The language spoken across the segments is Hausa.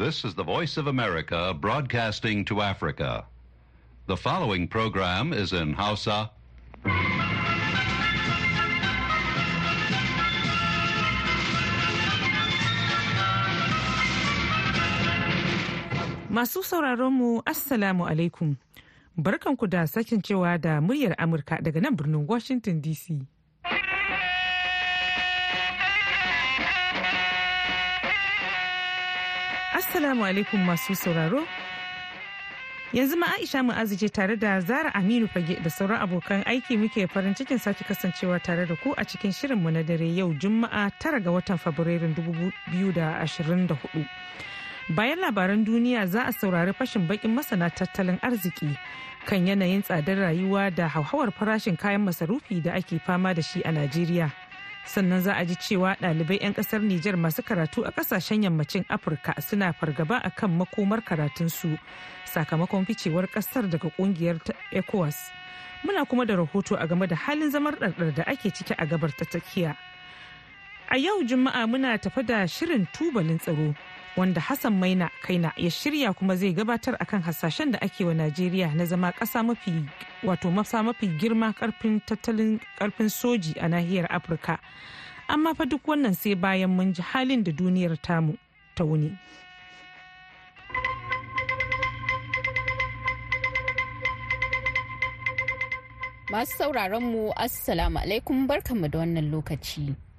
This is the Voice of America broadcasting to Africa. The following program is in Hausa. Masu sauraronmu Assalamu alaikum. Barkanku da sakin cewa da muryar Amurka daga nan birnin Washington DC. Assalamu alaikum masu sauraro. Yanzu ma Aisha Mu'azu ce tare da Zara Aminu Fage da sauran abokan aiki muke farin cikin sake kasancewa tare da ku a cikin shirinmu na dare yau Juma'a tara ga watan Fabrairun 2024. Bayan labaran duniya za a saurari fashin bakin masana tattalin arziki kan yanayin tsadar rayuwa da hauhawar farashin kayan masarufi da ake fama da shi a Najeriya. Sannan za a ji cewa ɗalibai 'yan ƙasar Nijar masu karatu a ƙasashen yammacin Afirka suna fargaba a kan makomar karatunsu sakamakon ficewar ƙasar daga ƙungiyar ECOWAS. Muna kuma da rahoto a game da halin zamar ɗarɗar da ake ciki a gabar ta tsakiya. A yau Juma'a muna tafa da shirin tubalin tsaro wanda Hassan Maina Kaina ya shirya kuma zai gabatar akan hasashen da ake wa Najeriya na zama ƙasa mafi wato masa mafi girma ƙarfin tattalin ƙarfin soji a nahiyar Afirka. Amma fa duk wannan sai bayan mun ji halin da duniyar tamu ta wuni. Masu sauraron mu Assalamu alaikum barkanmu da wannan lokaci.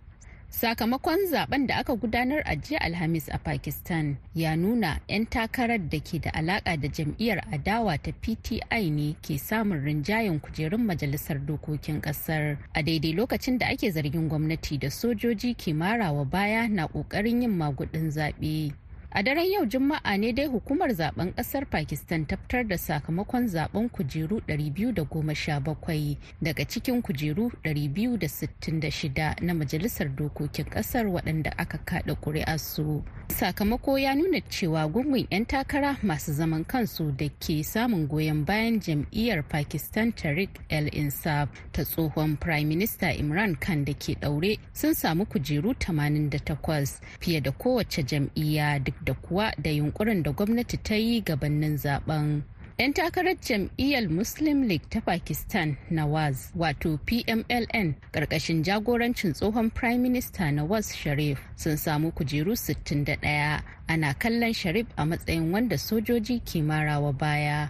Sakamakon zaɓen da aka gudanar a jiya alhamis a pakistan ya nuna 'yan takarar da ke da alaka da jam'iyyar adawa ta pti ne ke samun rinjayen kujerun majalisar dokokin ƙasar a daidai lokacin da ake zargin gwamnati da sojoji ke marawa baya na ƙoƙarin yin magudin zaɓe. A daren yau juma'a ne dai hukumar zaɓen ƙasar pakistan ta fitar da sakamakon zaɓen kujeru 217 daga cikin kujeru 266 na majalisar dokokin ƙasar waɗanda aka kada su sakamako ya nuna cewa gungun 'yan takara masu zaman kansu da ke samun goyon bayan jam'iyyar pakistan tariq el insaf ta tsohon prime minister imran khan da ke ɗaure sun samu kujeru 88 fiye da kowace jam'iyya duk da kuwa da yunkurin da gwamnati ta yi gabanin zaɓen. 'yan takarar jam'iyyar muslim league ta pakistan nawaz wato pmln ƙarƙashin jagorancin tsohon prime minister nawaz sharif sun samu kujeru 61 ana kallon sharif a matsayin wanda sojoji ke marawa baya.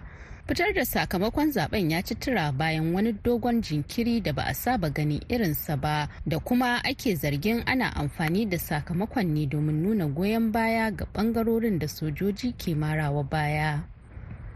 Fitar da sakamakon zaɓen ya ci tura bayan wani dogon jinkiri da ba a saba gani irinsa ba da kuma ake zargin ana amfani da sakamakon ne domin nuna goyon baya ga ɓangarorin da sojoji ke marawa baya.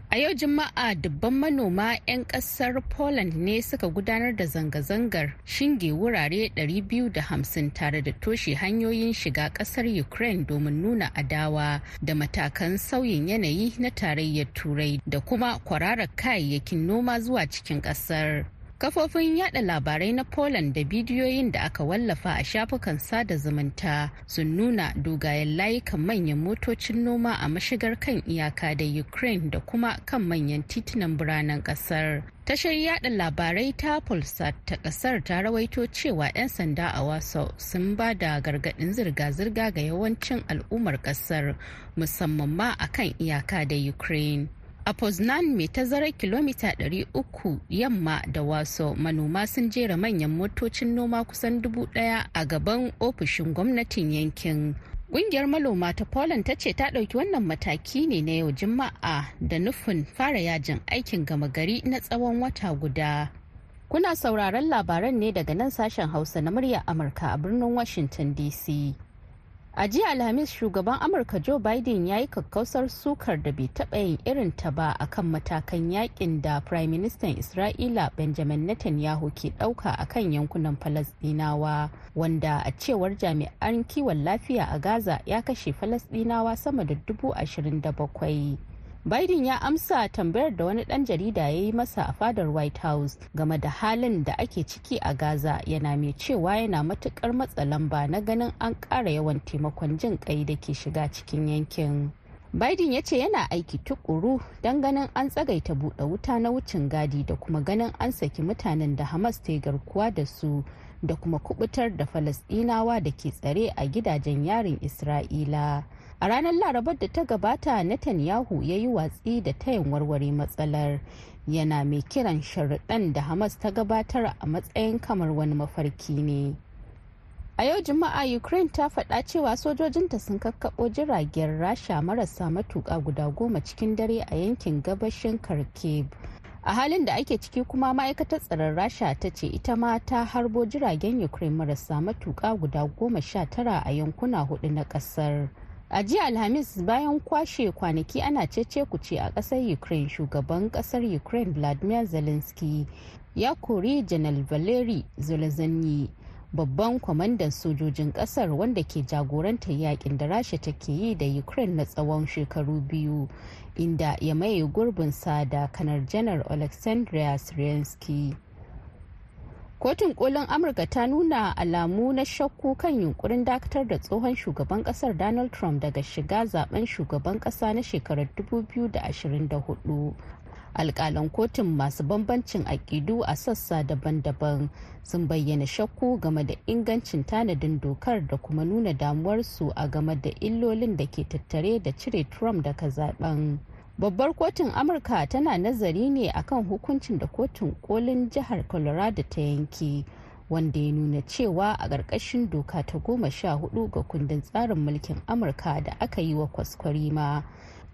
A yau Juma'a dubban manoma 'yan ƙasar Poland ne suka gudanar da zanga-zangar shinge wurare 250 tare da toshe hanyoyin shiga ƙasar Ukraine domin nuna adawa da matakan sauyin yanayi na tarayyar Turai da kuma kwararar kayayyakin noma zuwa cikin ƙasar. Kafofin yada labarai na Poland da bidiyoyin da aka wallafa a shafukan sada zumunta sun nuna dogayen layukan manyan motocin noma a mashigar kan iyaka da Ukraine da kuma kan manyan titunan biranen ƙasar. Tashar yada labarai ta Pulsat ta ƙasar ta rawaito cewa 'yan sanda a Wasau sun ba da gargaɗin zirga-zirga ga yawancin al'ummar ƙasar musamman ma akan iyaka da Ukraine. A poznan mai tazarar kilomita 300 yamma da waso manoma sun jera manyan motocin noma kusan dubu ɗaya a gaban ofishin gwamnatin yankin Ƙungiyar maloma ta Poland ta ce ta ɗauki wannan mataki ne na yau Juma'a da nufin fara yajin aikin gama gari na tsawon wata guda. Kuna sauraron labaran ne daga nan sashen Hausa na murya Amurka a birnin Washington DC. A jiya Alhamis shugaban Amurka Joe Biden ya yi kakkausar sukar da bai taɓa yin irin ta ba akan matakan yaƙin da Prime Minister Isra'ila Benjamin Netanyahu ke ɗauka akan yankunan Falasɗinawa wanda a cewar jami'an kiwon lafiya a Gaza ya kashe Falasɗinawa sama da dubu ashirin da bakwai. Biden ya amsa tambayar da wani ɗan jarida ya yi masa a fadar White House game da halin da ake ciki a Gaza yana mai cewa yana matuƙar matsa lamba na ganin an ƙara yawan taimakon jin ƙai da ke shiga cikin yankin. Biden ya ce yana aiki tukuru don ganin an tsagaita buɗe wuta na wucin gadi da kuma ganin an saki mutanen da Hamas ta garkuwa da su da kuma kuɓutar da Falasɗinawa da ke tsare a gidajen yarin Isra'ila. A ranar Larabar da ta gabata Netanyahu ya yi watsi da tayin warware matsalar yana mai kiran sharuɗan da Hamas ta gabatar a matsayin kamar wani mafarki ne. A yau Juma'a Ukraine ta faɗa cewa sojojinta sun kakkaɓo jiragen Rasha marasa matuƙa guda goma cikin dare a yankin gabashin Kharkiv. A halin da ake ciki kuma ma'aikatar tsaron Rasha ta ce ita ma ta harbo jiragen Ukraine marasa matuƙa guda goma sha tara a yankuna huɗu na ƙasar. A jiya Alhamis bayan kwashe kwanaki ana cece kuce a ƙasar Ukraine shugaban ƙasar Ukraine Vladimir Zelensky ya kori Janar Valery Zelensky babban kwamandan sojojin ƙasar wanda ke jagorantar yaƙin da rasha take yi da ukraine na tsawon shekaru biyu inda ya maye gurbinsa da kanar janar alexandria sirensky kotun kolin amurka ta nuna alamu na shakku kan yunkurin dakatar da tsohon shugaban ƙasar donald trump daga shiga zaɓen shugaban kasa na shekarar 2024 alkalan kotun masu bambancin aƙidu a sassa daban-daban sun bayyana shakku game da ingancin tanadin dokar da kuma nuna damuwarsu a game da illolin da ke tattare da cire trump daga zaɓen. Babbar kotun amurka tana nazari ne akan hukuncin da kotun kolin jihar colorado ta yanke wanda ya nuna cewa a ƙarƙashin doka ta goma sha huɗu ga kundin tsarin mulkin amurka da aka yi wa kwaskwarima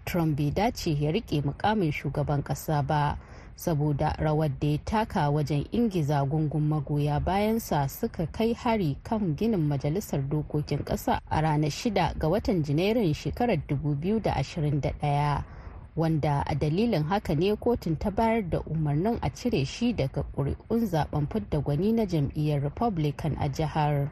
trump bai dace ya riƙe mukamin shugaban kasa ba saboda rawar da ya taka wajen ingiza gungun magoya bayansa suka kai hari kan ginin majalisar dokokin kasa a ranar shida ga watan janairun shekarar 2021 wanda a dalilin haka ne kotun ta bayar da umarnin a cire shi daga ƙuri'un zaɓen fidda gwani na jam'iyyar republican a jihar.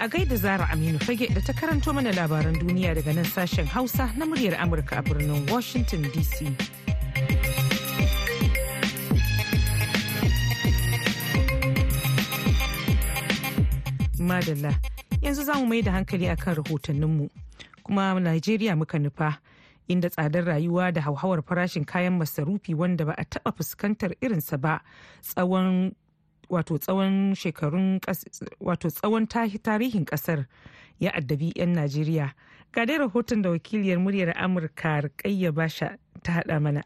a gaida zara aminu fage da ta karanto mana labaran duniya daga nan sashen hausa na muryar amurka a birnin washington dc madalla. Yanzu za mu mai da hankali akan rahotanninmu. Kuma najeriya muka nufa inda tsadar rayuwa da hauhawar farashin kayan masarufi wanda ba a taɓa fuskantar irinsa ba tsawon wato tsawon shekarun wato tsawon tarihin ƙasar ya addabi 'yan najeriya. Ga dai rahoton da wakiliyar muryar amurka rikayya basha ta hada mana.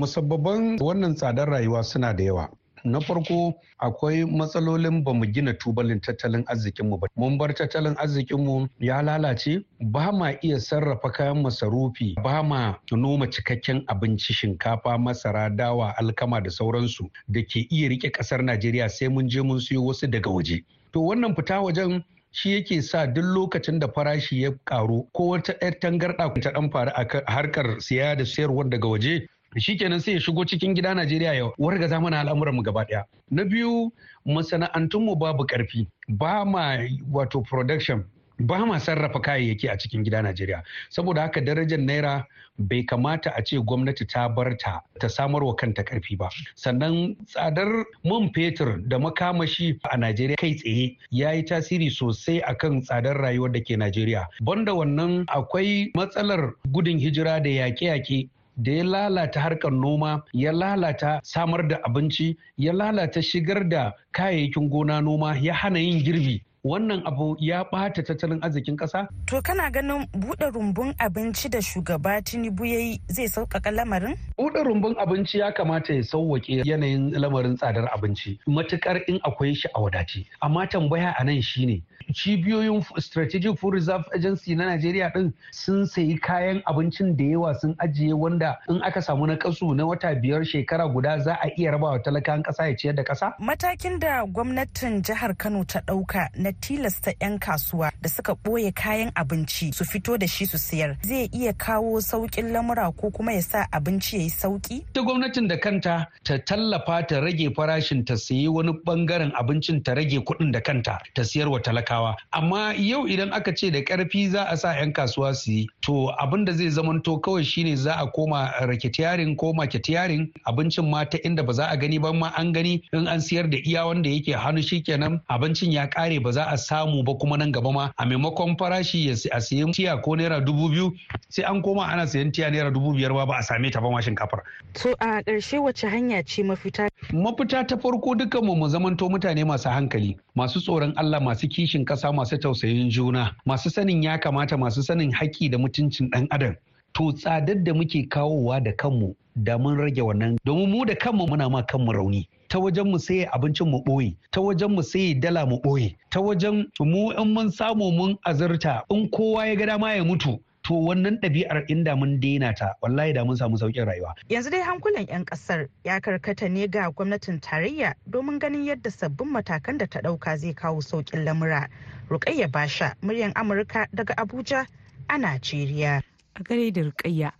Musabbaban wannan tsadar rayuwa suna da yawa. Na farko akwai matsalolin ba mu gina tubalin tattalin arzikinmu ba. Mun bar tattalin arzikinmu ya lalace ba ma iya sarrafa kayan masarufi ba ma noma cikakken abinci shinkafa masara dawa alkama da sauransu da ke iya riƙe ƙasar najeriya sai mun je mun siyo wasu daga waje. To wannan fita wajen shi yake sa duk lokacin da farashi ya karu ko wata 'yar tangarɗa ta dan faru a harkar siya da sayarwar daga waje shikenan sai ya shigo cikin gida Najeriya ya wargaza mana al'amuran mu gaba ɗaya. Na biyu masana'antun mu babu ƙarfi. Ba ma wato production ba ma sarrafa kayayyaki a cikin gida Najeriya. Saboda haka darajar naira bai kamata a ce gwamnati ta bar ta ta samar wa kanta ƙarfi ba. Sannan tsadar man fetur da makamashi a Najeriya kai tsaye ya yi tasiri sosai akan tsadar rayuwar da ke Najeriya. Banda wannan akwai matsalar gudun hijira da yaƙe-yaƙe. Da ya lalata harkar noma ya lalata samar da abinci ya lalata shigar da kayayyakin gona noma ya hana yin girbi. Wannan abu ya ɓata tattalin arzikin ƙasa? To kana ganin buɗe rumbun abinci da shugaba Tinubu ya yi zai sauƙaƙa lamarin? Buɗe rumbun abinci ya kamata ya sauwaƙe yanayin lamarin tsadar abinci matuƙar in akwai shi a wadace. Amma tambaya a nan shine cibiyoyin strategic food reserve agency na Najeriya din sun sayi kayan abincin da yawa sun ajiye wanda in aka samu na kasu na wata biyar shekara guda za a iya rabawa talakan ƙasa ya ciyar da ƙasa? Matakin da gwamnatin jihar Kano ta ɗauka na tilasta 'yan kasuwa da suka ɓoye kayan abinci su fito da shi su siyar zai iya kawo sauƙin lamura ko kuma ya sa abinci ya yi sauƙi? Ta gwamnatin da kanta ta tallafa ta rage farashin ta sayi wani ɓangaren abincin ta rage kuɗin da kanta ta siyar wa talakawa. Amma yau idan aka ce da ƙarfi za a sa 'yan kasuwa su yi to abin da zai zamanto kawai shine za a koma raketiyarin ko maketiyarin abincin ma ta inda ba za a gani ba ma an gani in an siyar da iya wanda yake hannu shikenan abincin ya kare ba za a samu ba kuma nan gaba ma a maimakon farashi ya a siyan tiya ko naira dubu biyu sai an koma ana siyan tiya naira dubu biyar ba a same ta ba ma shinkafar. To a ƙarshe wace hanya ce mafita? Mafita ta farko dukkan mu mu zamanto mutane masu hankali masu tsoron Allah masu kishin ƙasa masu tausayin juna masu sanin ya kamata masu sanin haƙƙi da mutuncin ɗan adam. To tsadar da muke kawowa da kanmu da mun rage wannan domin mu da kanmu muna ma kanmu rauni. ta wajen mu sai abincin mu ɓoye ta wajen mu sai dala mu ɓoye ta wajen mu in mun samu mun azurta in kowa ya ga dama ya mutu to wannan ɗabi'ar inda mun daina ta wallahi da mun samu sauƙin rayuwa. Yanzu dai hankulan 'yan ƙasar ya karkata ne ga gwamnatin tarayya domin ganin yadda sabbin matakan da ta ɗauka zai kawo sauƙin lamura. Rukayya Basha, muryan Amurka daga Abuja a Najeriya. A gare da Rukayya,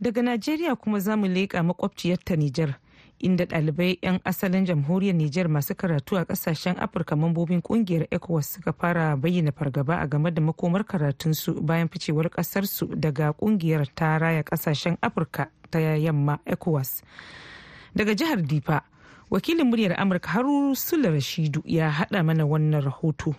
daga Najeriya kuma za mu leƙa makwabciyarta Nijar. inda ɗalibai 'yan asalin jamhuriyar Nijar masu karatu a ƙasashen Afirka mambobin ƙungiyar ECOWAS suka fara bayyana fargaba a game da makomar karatunsu bayan ficewar ƙasarsu daga ƙungiyar ta raya ƙasashen Afirka ta yamma ECOWAS. Daga jihar Difa, wakilin muryar Amurka Haru Sula Rashidu ya haɗa mana wannan rahoto.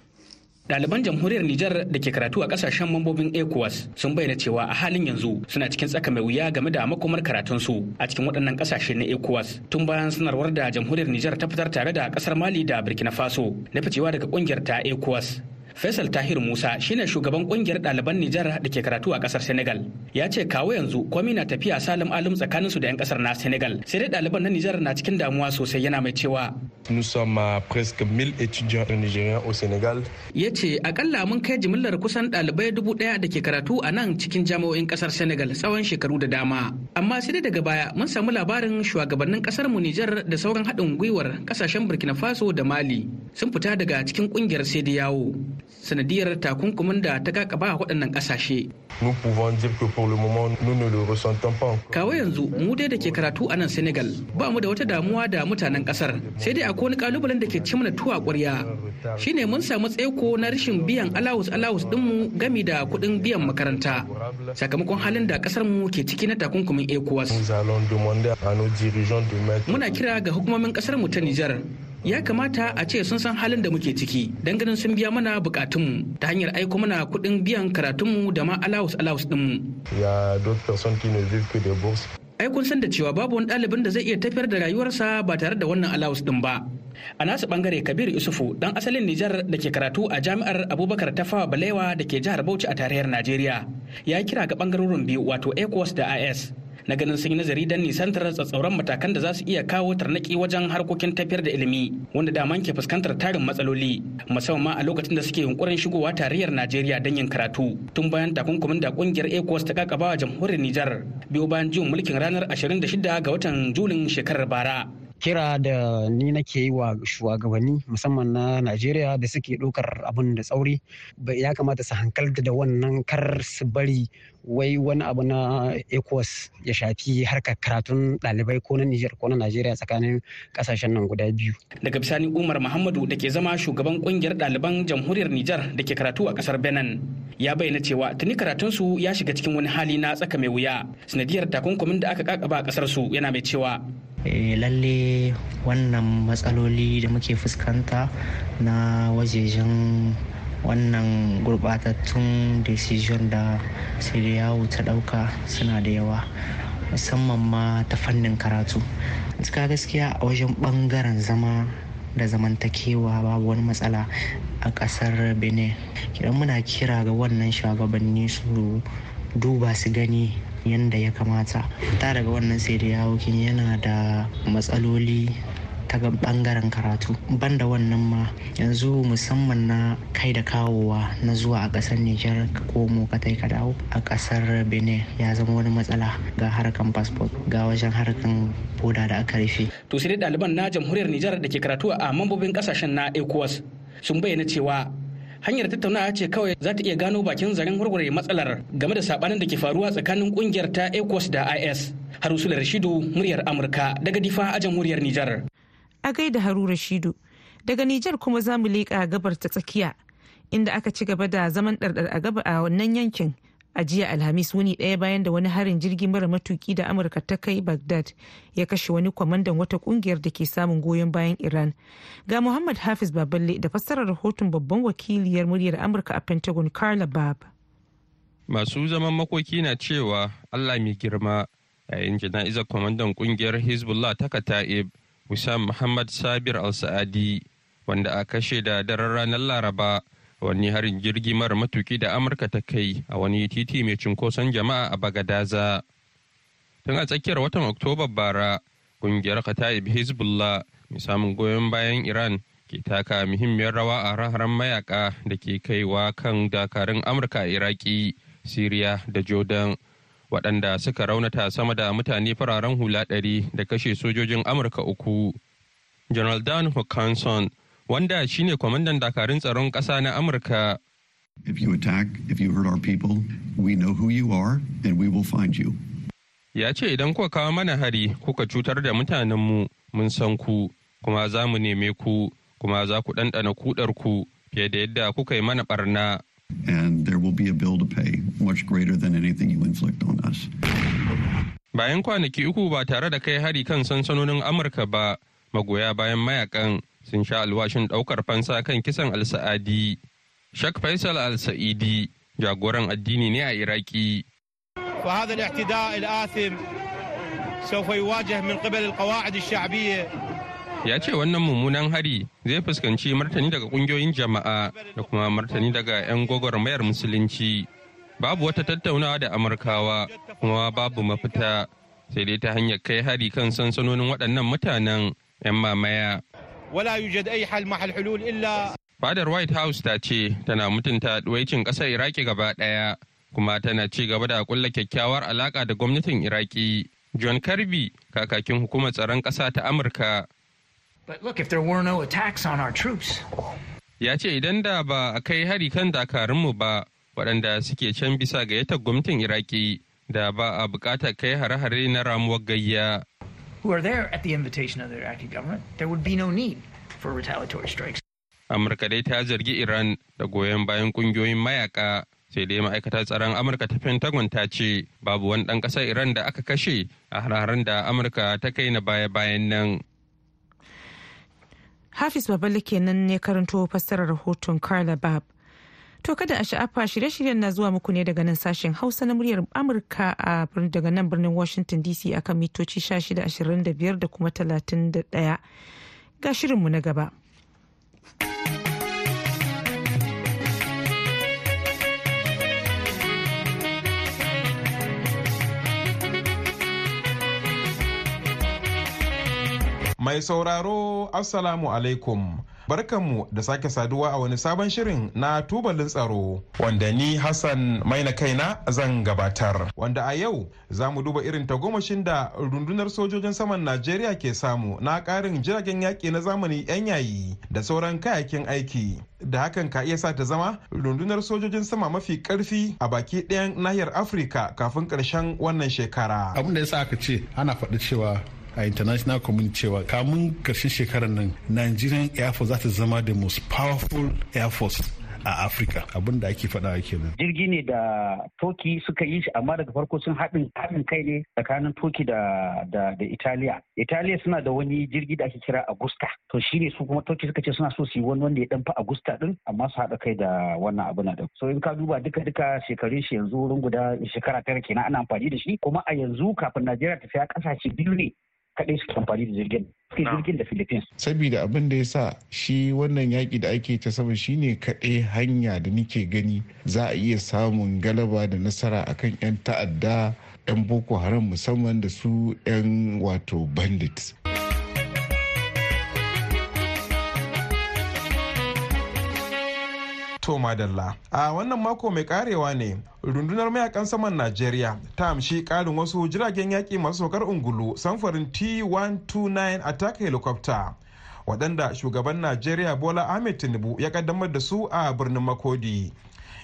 Ɗaliban jamhuriyar Nijar da ke karatu a ƙasashen mambobin ECOWAS sun bayyana cewa a halin yanzu suna cikin tsaka mai wuya game da makomar karatunsu a cikin waɗannan ƙasashe na ECOWAS tun bayan sanarwar da jamhuriyar Nijar ta fitar tare da ƙasar Mali da Burkina Faso na ficewa daga ƙungiyar ta ECOWAS. Faisal Tahir Musa shine shugaban ƙungiyar ɗaliban Nijar da ke karatu a ƙasar Senegal. Ya ce kawo yanzu komai na tafiya salim alum tsakaninsu da 'yan ƙasar na Senegal. Sai dai ɗaliban na Nijar na cikin damuwa sosai yana mai cewa. Nous sommes presque 1000 étudiants nigériens au Sénégal. Ya ce akalla mun kai jimillar kusan ɗalibai dubu ɗaya da ke karatu a nan cikin jami'o'in ƙasar Senegal tsawon shekaru da dama. Amma sai dai daga baya mun samu labarin shugabannin ƙasar mu Nijar da sauran haɗin gwiwar ƙasashen Burkina Faso da Mali sun fita daga cikin ƙungiyar sai yawo. Sanadiyar takunkumin da ta kakaba a waɗannan ƙasashe. Kawo yanzu mu dai da ke karatu a nan Senegal ba mu da wata damuwa da mutanen ƙasar sai dai akwai wani kalubalen da ke ci mana tuwa ƙwarya shine mun samu tsaiko na rashin biyan alawus alawus ɗinmu gami da kuɗin biyan makaranta sakamakon halin da ƙasar mu ke ciki na takunkumin ECOWAS. Muna kira ga hukumomin ƙasar mu ta Nijar ya kamata a ce sun san halin da muke ciki don ganin sun biya mana bukatunmu ta hanyar aiko mana kuɗin biyan karatunmu da ma alawus alawus ɗinmu. Ya ai kun san da cewa babu wani ɗalibin da zai iya tafiyar da rayuwarsa ba tare da wannan alawus ɗin ba. A nasu ɓangare kabir isufu dan asalin nijar da ke karatu a jami'ar abubakar tafawa balewa da ke jihar bauchi a tarayyar najeriya ya kira ga ɓangarorin biyu wato ecos da is na ganin sun yi nazari don nisantar tsatsauran matakan da za su iya kawo tarnaki wajen harkokin tafiyar da ilimi wanda daman ke fuskantar tarin matsaloli musamman a lokacin da suke yunkurin shigowa tarayyar najeriya don yin karatu. Tun bayan takunkumin da ƙungiyar ecos ta kakaba jamhuriyar nijar biyo bayan jin mulkin ranar 26 ga watan julin shekarar bara. Kira da ni nake yi wa shugabanni musamman na najeriya da suke ɗaukar abin da tsauri. Ya kamata su hankalta da wannan kar su bari wai wani abu na ecos ya shafi harkar karatun ɗalibai ko na nijar ko na najeriya tsakanin ƙasashen nan guda biyu. Daga bisani umar muhammadu da ke zama shugaban ƙungiyar ɗaliban jamhuriyar nijar da ke karatu a ƙasar benin ya bayyana cewa tuni karatunsu ya shiga cikin wani hali na tsaka mai wuya. Sanadiyar takunkumin da aka kakaba a ƙasar su yana mai cewa lalle wannan matsaloli da muke fuskanta na wajejen wannan gurbatattun decision da yawo ta ɗauka suna da yawa musamman ma ta fannin karatu. Gaskiya gaskiya a wajen ɓangaren zama da zamantakewa babu wani matsala a ƙasar benin. Kidan muna kira ga wannan shugabanni su duba su gani yadda ya kamata. Ta daga wannan sai da yana da matsaloli ta ɓangaren karatu. Banda wannan ma yanzu musamman na kai da kawowa na zuwa a ƙasar nijar ka komo ka tai ka dawo a ƙasar benin ya zama wani matsala ga harkan passport ga wajen harkan boda da aka rufe. To sai ɗaliban na jamhuriyar nijar da ke karatu a mambobin ƙasashen na ecowas sun bayyana cewa hanyar tattaunawa ce kawai za ta iya gano bakin zaren warware matsalar game da sabanin da ke faruwa tsakanin ƙungiyar ta ecos da is harusula rashidu muryar amurka daga difa a jamhuriyar nijar. A gaida haru rashidu. Daga nijar kuma za mu leƙa gabar ta tsakiya inda aka ci gaba da zaman ɗarɗar a gaba a wannan yankin. A jiya alhamis wuni ɗaya bayan da wani harin jirgi mara matuki da amurka ta kai baghdad ya kashe wani kwamandan wata ƙungiyar da ke samun goyon bayan iran. Ga muhammad hafiz baballe da fassarar rahoton babban wakiliyar muryar amurka a pentagon carla bab masu zaman makoki na cewa allah mai girma yayin jana'izar kwamandan ƙungiyar hezbollah ta kata'ib wissam muhammad sabir al-sa'adi wanda a kashe da daren ranar laraba wani harin jirgi mara matuki da amurka ta kai a wani titi mai cunkoson jama'a a bagadaza. Tun a tsakiyar watan oktoba bara ƙungiyar khata'ib hezbollah mai samun goyon bayan iran ke taka muhimmiyar rawa a raharan mayaka da ke kaiwa kan dakarun amurka a iraki siriya da jordan waɗanda suka raunata sama da mutane fararen hula ɗari da kashe sojojin amurka uku. General dan hawkinson wanda shine kwamandan dakarun tsaron ƙasa na Amurka. If you attack, if you hurt our people, we know who you are and we will find you. Ya ce idan kuka kawo mana hari kuka cutar da mutanenmu mun san ku kuma za mu neme ku kuma za ku ɗanɗana kudar ku fiye da yadda kuka yi mana barna. And there will be a bill to pay much greater than anything you inflict on us. Bayan kwanaki uku ba tare da kai hari kan sansanonin Amurka ba, magoya bayan mayakan sun sha alwashin ɗaukar fansa kan kisan al-sa'adi. Shak Faisal al-Sa'idi jagoran addini ne a Iraki. فهذا الاعتداء الآثم سوف يواجه من قبل القواعد الشعبية ya ce wannan mummunan hari zai fuskanci martani daga kungiyoyin jama'a da kuma martani daga 'yan gwagwarmayar musulunci babu wata tattaunawa da amurkawa kuma babu mafita sai dai ta hanyar kai hari kan sansanonin waɗannan mutanen 'yan mamaya. Wala yujad ai hal mahal hulul illa. Fadar White House ta ce tana mutunta ɗuwaicin ƙasar Iraki gaba ɗaya kuma tana ci gaba da kulla kyakkyawar alaƙa da gwamnatin Iraki. John Kirby kakakin hukumar tsaron ƙasa ta Amurka. Ya ce idan da ba a kai hari kan dakarunmu ba waɗanda suke can bisa gayyatar gwamnatin Iraki da ba a buƙatar kai hare-hare na ramuwar gayya. Who are there at the invitation of the Iraqi government, there would be no need for retaliatory strikes. Amurka dai ta zargi Iran da goyon bayan ƙungiyoyin mayaka sai dai ma'aikatar tsaron Amurka ta Pentagon ta ce babu wani ɗan ƙasar Iran da aka kashe a hararen da Amurka ta kai na baya-bayan nan. Hafiz Baballe kenan ne karanto fassarar rahoton Carla Bab. To kada a sha'afa shirye-shiryen na zuwa muku ne daga nan sashen Hausa na muryar Amurka a daga nan birnin Washington DC akan mitoci 1625 da kuma 31. Ga shirinmu na gaba. Mai sauraro Assalamu alaikum. Barkanmu da sake saduwa a wani sabon shirin na tubalin tsaro wanda ni Hassan maina kaina zan gabatar. Wanda a yau za mu duba irin tagomashin da rundunar sojojin saman Najeriya ke samu na ƙarin jiragen yaƙi na zamani 'yan yayi da sauran kayakin aiki. Da hakan ka iya sa ta zama rundunar sojojin sama mafi ƙarfi a baki ɗayan nahiyar Afirka kafin ƙarshen wannan shekara. Abin da ya sa aka ce ana faɗi cewa a international community cewa kamun ƙarshen shekarar nan nigerian air force za ta zama the most powerful air force a Afirka abin da ake faɗa kenan. Jirgi ne da Toki suka yi shi amma daga farko sun haɗin haɗin kai ne tsakanin Toki da da da Italiya. Italiya suna da wani jirgi da ake kira Augusta. To shi ne su kuma Toki suka ce suna so su yi wani wanda ya ɗan fi Augusta ɗin amma su haɗa kai da wannan abu na da. So in ka duba duka duka shekarun shi yanzu wurin guda shekara tara kenan ana amfani da shi kuma a yanzu kafin Najeriya ta saya ƙasashe biyu ne kaɗai suke amfani da jirgin suke jirgin da philippines. Saboda abin da ya sa shi wannan yaƙi da ake ta sama shine kaɗai hanya da nike gani za a iya samun galaba da nasara akan 'yan ta'adda 'yan boko haram musamman da su 'yan wato bandits. To madalla. A wannan mako mai karewa ne rundunar mayaƙan saman Najeriya ta amshi karin wasu jiragen yaƙi masu saukar ungulu samfurin T129 attack helicopter waɗanda shugaban najeriya bola ahmed tinubu ya kaddamar da su a birnin makodi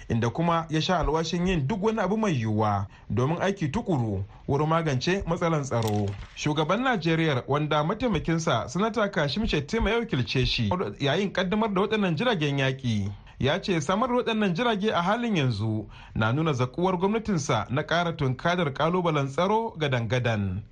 inda kuma ya sha alwashin yin duk wani abu mai yiwuwa domin aiki tukuru wurin magance matsalan tsaro shugaban najeriya wanda mataimakinsa sanata kashim shettima ya wakilce shi yayin kaddamar da waɗannan jiragen yaƙi ya ce samar waɗannan jirage a halin yanzu na nuna zakuwar gwamnatinsa na ƙara tunkadar kalubalen tsaro gadan-gadan.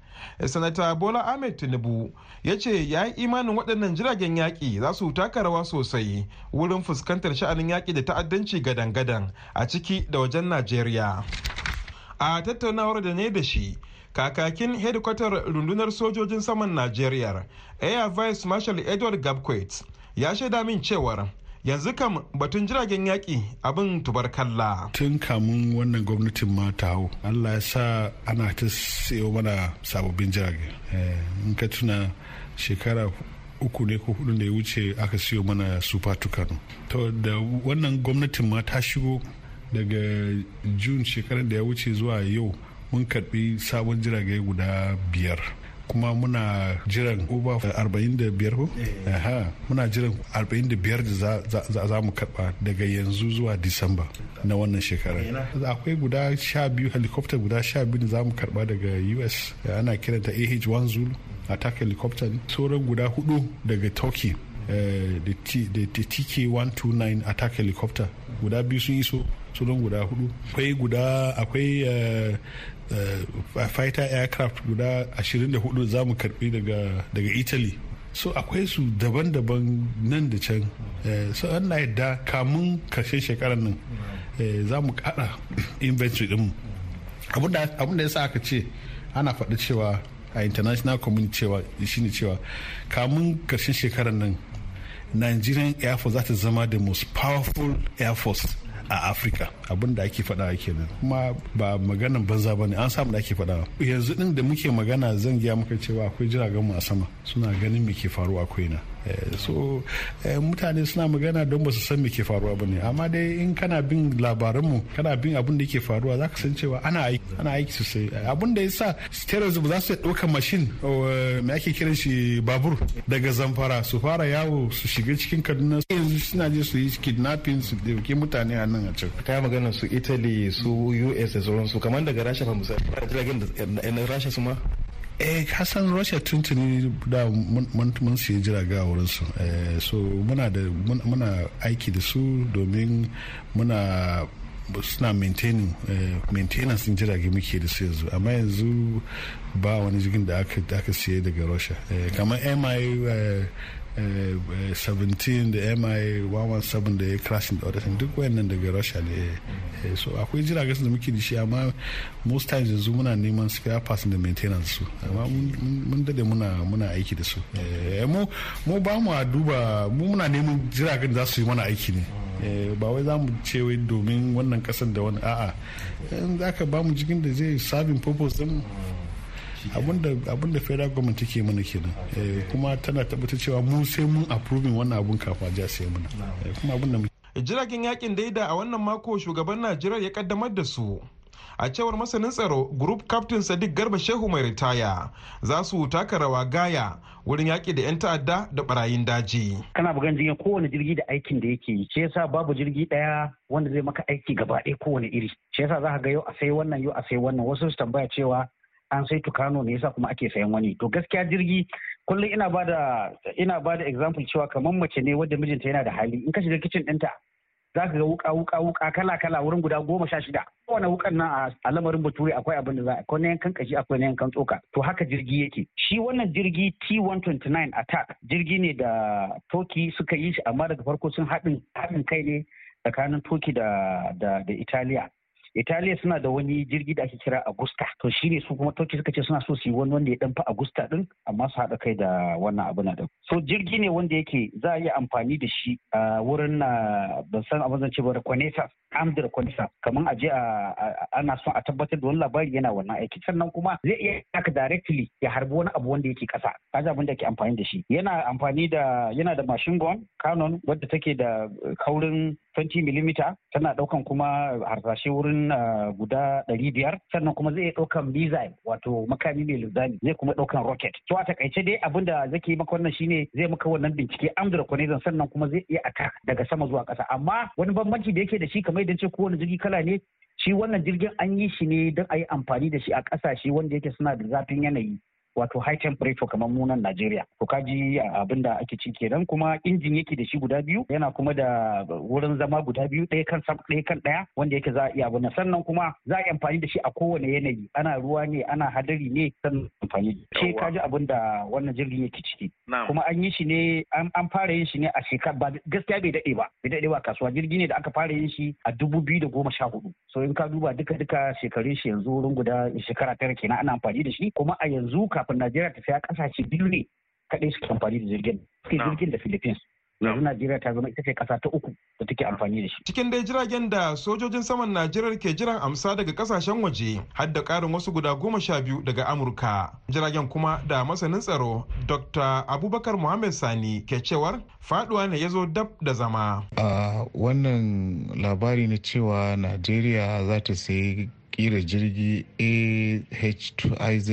Sanata bola ahmed tinubu ya ce ya yi imanin waɗannan jiragen yaƙi za su taka rawa sosai wurin fuskantar sha'anin yaƙi da ta'addanci gadan-gadan a ciki da wajen najeriya. A tattaunawar da ne da shi kakakin hedikwatar rundunar sojojin saman najeriya air vice marshal edward gabquet ya shaida min cewar yanzu kam batun jiragen yaƙi abin tubarkalla. tun kamun wannan gwamnatin ma ta hau allah ya sa ana ta sayo mana sababbin jirage. In ka tuna shekara uku ne ko huɗu da ya wuce aka siyo mana super tucano. To da wannan gwamnatin ma ta shigo daga jun shekarar da ya wuce zuwa yau mun karɓi sabon jirage guda biyar. Kuma muna jiran uba 45 ko? muna jiran 45 da za mu karɓa daga yanzu zuwa disamba na wannan shekara akwai guda sha biyu helicopter guda sha biyu da za mu karɓa daga us ana kiranta ah-1 zulu attack helicopter sauran guda huɗu daga turkey da tk-129 attack helicopter. Guda biyu sun iso sunan guda huɗu akwai guda akwai uh, fighter aircraft guda 24 za mu karɓi daga, italy. So akwai su daban-daban nan da can. Uh, so an na yadda kamun ƙarshen shekarar nan uh, za mu kada inventory din abin da ya sa aka ce ana faɗi cewa a international community cewa shine cewa kamun ƙarshen shekarar nan nigerian air force za ta zama the most powerful air force a afirka abin da ake faɗa kenan. Kuma ba maganan banza ba ne an samu da ake faɗa yanzu din da muke magana zan gaya maka cewa akwai jiragen mu a sama. Suna ganin me ke faruwa akwai na so mutane suna magana don ba su san me ke faruwa ba ne. Amma dai in kana bin labaranmu kana bin abin da ke faruwa za ka san cewa ana aiki ana aiki sosai. Abin da ya sa terrorism ba za su ɗauka mashin me ake kiran shi babur daga zamfara su fara yawo su shiga cikin kaduna. Yanzu suna je su yi kidnapping su ɗauke mutane a nan a can. Kaya magana su italy su us da sauransu. Kamar daga rasha fa misali. Jiragen da rasha su ma? Eh kasan russia tuntuni da mun siya jiraga a wurinsu. So muna da muna aiki da su domin muna suna maintaining maintenance din jirage muke da su yanzu. Amma yanzu ba wani jirgin da aka siya daga russia. Kamar mi 17 da mi 117 da ya crashing da wadatan duk wayannan daga russia ne so akwai jiragen da muke da shi amma most times yanzu muna neman spare parts da maintenance su. Amma mun daɗe muna muna aiki da su. Mu ba mu duba mu muna neman jiragen za su yi mana aiki ne. Ba wai za mu ce wai domin wannan ƙasar da wani a'a. In za ka ba mu jikin da zai serving purpose din abin da federal government take mana kenan. Kuma tana tabbatar cewa mu sai mun approving wannan abun kafin a sai mana. Kuma abin da jiragen yaƙin daida a wannan mako shugaban najeriya ya kaddamar da su. A cewar masanin tsaro group captain sadiq garba shehu mai ritaya za su taka rawa gaya wurin yaƙi da 'yan ta'adda da barayin daji. Kana bugan jirgin kowane jirgi da aikin da yake yi. Shi yasa babu jirgi ɗaya wanda zai maka aiki gaba ɗaya kowane iri. Shi yasa za ka ga yau a sai wannan yau a sai wannan. Wasu su tambaya cewa an sai tukano ne yasa kuma ake sayan wani. To gaskiya jirgi kullum ina ba da ina ba da example cewa kamar mace ne wadda mijinta yana da hali. In ka shiga kicin ɗinta za ka ga wuka wuka wuka kala kala wurin guda goma sha shida. Kowane wukan nan a lamarin bature akwai abin da za akwai na yankan kashi akwai na yankan tsoka. To haka jirgi yake. Shi wannan jirgi T129 attack jirgi ne da Toki suka yi shi amma daga farko sun haɗin haɗin kai ne tsakanin Toki da da da Italiya. Italiya suna da wani jirgi da ake kira Agusta. To shi ne su kuma Turkey suka ce suna so su yi wani wanda ya danfa Agusta din amma su haɗa kai da wannan abu na din. So jirgi ne wanda yake za a yi amfani da shi a wurin na ban san abin zan ce ba reconnaissance armed reconnaissance kamar a je ana son a tabbatar da wani labari yana wannan aiki sannan kuma zai iya haka directly ya harbi wani abu wanda yake kasa kaji abin da ake amfani da shi yana amfani da yana da machine gun cannon wadda take da kaurin 20 mm tana ɗaukan kuma harsashe wurin guda 500 sannan kuma zai ɗaukan missile wato makami mai linzami zai kuma ɗaukan rocket. To a taƙaice dai abin da zai yi maka wannan shine zai maka wannan bincike am da reconnaissance sannan kuma zai iya attack daga sama zuwa kasa amma wani bambanci da yake da shi kamar idan ce kowane jirgi kala ne shi wannan jirgin an yi shi ne don a yi amfani da shi a ƙasashe wanda yake suna da zafin yanayi. Wato high temperature kamar munan Najeriya. To kaji abin da ake ci kenan kuma injin yake da shi guda biyu yana kuma da wurin zama guda biyu ɗaya kan sam ɗaya kan ɗaya wanda yake za a iya abin sannan kuma za a yi amfani da shi a kowane yanayi. Ana ruwa ne ana hadari ne sannan amfani da shi. Kaji abin da wannan jirgin yake ciki. Kuma an yi shi ne an fara yin shi ne a shekara ba gaskiya bai daɗe ba. Bai daɗe ba kasuwa. Jirgi ne da aka fara yin shi a dubu biyu da goma sha huɗu. So in ka duba duka duka shekarun shi yanzu wurin guda shekara tara kenan ana amfani da shi. Kuma a yanzu kafin Najeriya ta saya ƙasashe biyu ne kaɗai suke amfani da jirgin. Suke jirgin da Philippines. Yanzu Najeriya ta zama ita ce ƙasa ta uku da take amfani da shi. Cikin dai jiragen da sojojin saman Najeriya ke jiran amsa daga ƙasashen waje har da ƙarin wasu guda goma sha biyu daga Amurka. Jiragen kuma da masanin tsaro Dr. Abubakar Muhammad Sani ke cewar faɗuwa ne ya zo dab da zama. A wannan labari na cewa Najeriya za ta sayi kira jirgi ah2iz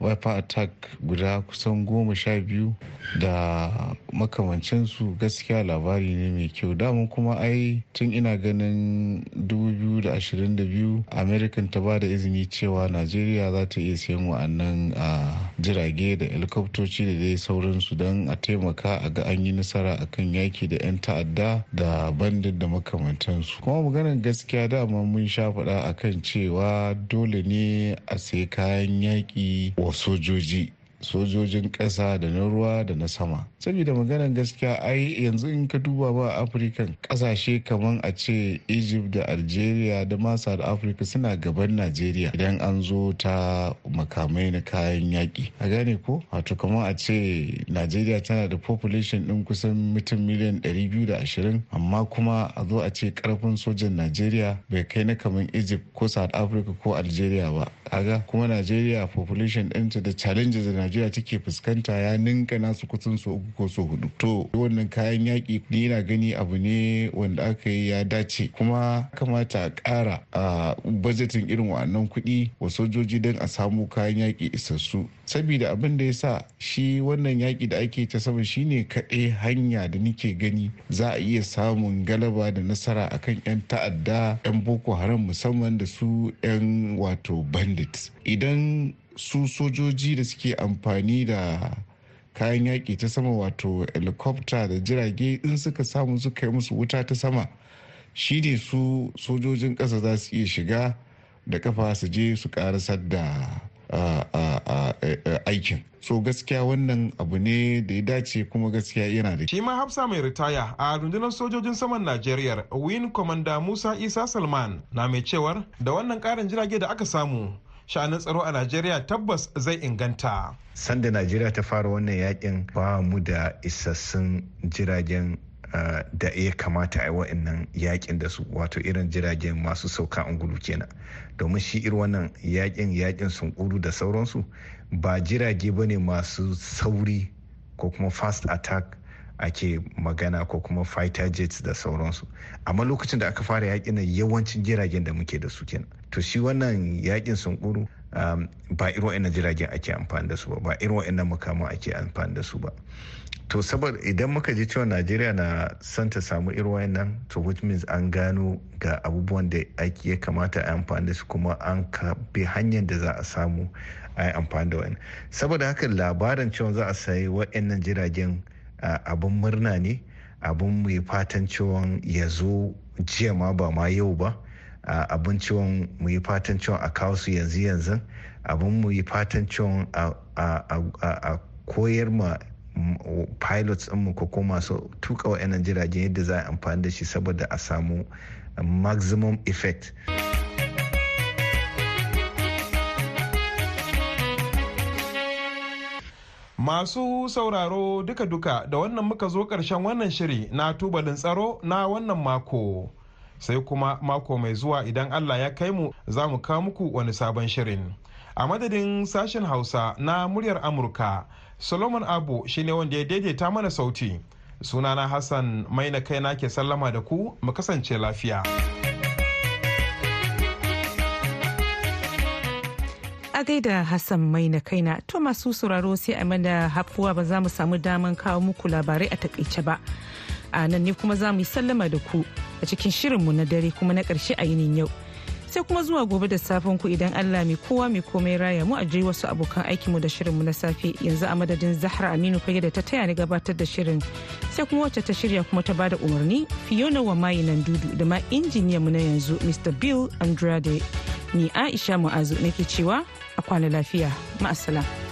wiper attack guda kusan goma sha biyu da makamancinsu gaskiya labari ne mai kyau. Damun kuma ai tun ina ganin 2022 american ta ba da izini cewa najeriya za ta iya siyan wa'annan a jirage da helikoptoci da dai sauransu don a taimaka a ga an yi nasara akan yaki da 'yan ta'adda da bandit da makamantansu. Kuma maganar gaskiya dama mun sha faɗa akan cewa dole ne a sai kayan yaƙi wa sojoji. Sojojin ƙasa da na ruwa da na sama. Saboda maganar gaskiya ai yanzu in ka duba ba afirkan ƙasashe kamar a ce egypt da algeria da ma south africa suna gaban najeriya idan an zo ta makamai na kayan yaƙi. A gane ko? Wato kamar a ce najeriya tana da population ɗin kusan mutum miliyan 220 amma kuma a zo a ce ƙarfin sojan najeriya bai kai na kamar egypt ko south africa ko algeria ba. Aga kuma najeriya population ɗinta da challenges da najeriya take fuskanta ya ninka nasu kusan so uku ko so huɗu to wannan kayan yaƙi ni yana gani abu ne wanda aka yi ya dace. Kuma kamata a ƙara a bajetin irin wa'annan kuɗi wa sojoji don a samu kayan yaƙi isassu. Saboda abin da ya sa shi wannan yaƙi da ake ta sama shine kaɗai hanya da nike gani za a iya samun galaba da nasara akan 'yan ta'adda 'yan boko haram musamman da su 'yan wato bandits idan su sojoji da suke amfani da kayan yaƙi ta sama wato helicopter da jirage in suka samu suka yi musu wuta ta sama shi ne su sojojin ƙasa za su iya shiga da kafa su je su karasar da aikin. So gaskiya wannan abu ne da ya dace kuma gaskiya yana da shi ma hafsa mai ritaya a rundunar sojojin saman najeriya win commander musa isa salman na mai cewar da wannan karin jirage da aka samu sha'anin tsaro a najeriya tabbas zai inganta. Sanda najeriya ta fara wannan yaƙin ba mu da isassun jiragen da ya kamata a yi wa'annan yaƙin da su wato irin jiragen masu sauka angulu kenan. Domin shi irin wannan yaƙin yaƙin sunkuru da sauransu ba jirage ba ne masu sauri ko kuma fast attack ake magana ko kuma fighter jets da sauransu. Amma lokacin da aka fara yaƙin nan yawancin jiragen da muke da su kenan. To shi wannan yaƙin sunkuru ba irin wa'annan jiragen ake amfani da su ba ba irin wa'annan makaman ake amfani da su ba. To saboda idan muka ji cewa najeriya na son ta samu irin wayannan to which means an gano ga abubuwan da ake ya kamata a amfani da su kuma an bi hanyar da za a samu a yi amfani da wani saboda haka labarin cewa za a sayi wayannan jiragen abin murna ne abin mai fatan cewa ya zo jiya ma ba ma yau ba abin mu yi fatan cewa a kawo su yanzu yanzu abin mu yi fatan cewa a koyar ma pilots mu ko kuma masu tuka wa'annan jiragen yadda za a amfani da shi saboda a samu maximum effect. Masu sauraro duka-duka da wannan muka zo ƙarshen wannan shiri na tubalin tsaro na wannan mako. Sai kuma mako mai zuwa idan Allah ya kai mu za mu kawo muku wani sabon shirin. A madadin sashen Hausa na muryar Amurka. solomon abu shine wanda ya daidaita mana sauti sunana hassan maina kaina ke sallama da ku mu kasance lafiya a gaida hassan maina kaina. To masu sauraro sai a mana hafuwa ba za mu samu daman kawo muku labarai a taƙaice ba. A nan ne kuma za mu yi sallama da ku a cikin shirinmu na dare kuma na ƙarshe a yinin yau. Sai kuma zuwa gobe da safen ku idan Allah mai kowa mai komai raya mu a je wasu abokan aikin mu da shirin mu na safe. Yanzu a madadin Zahra Aminu fage da ta taya ni gabatar da shirin. Sai kuma wacce ta shirya kuma ta ba da umarni Fiona wa mayi nan dudu da ma injiniyan mu na yanzu Mr. Bill Andrade. Ni Aisha Mu'azu nake cewa a kwana lafiya ma'asala.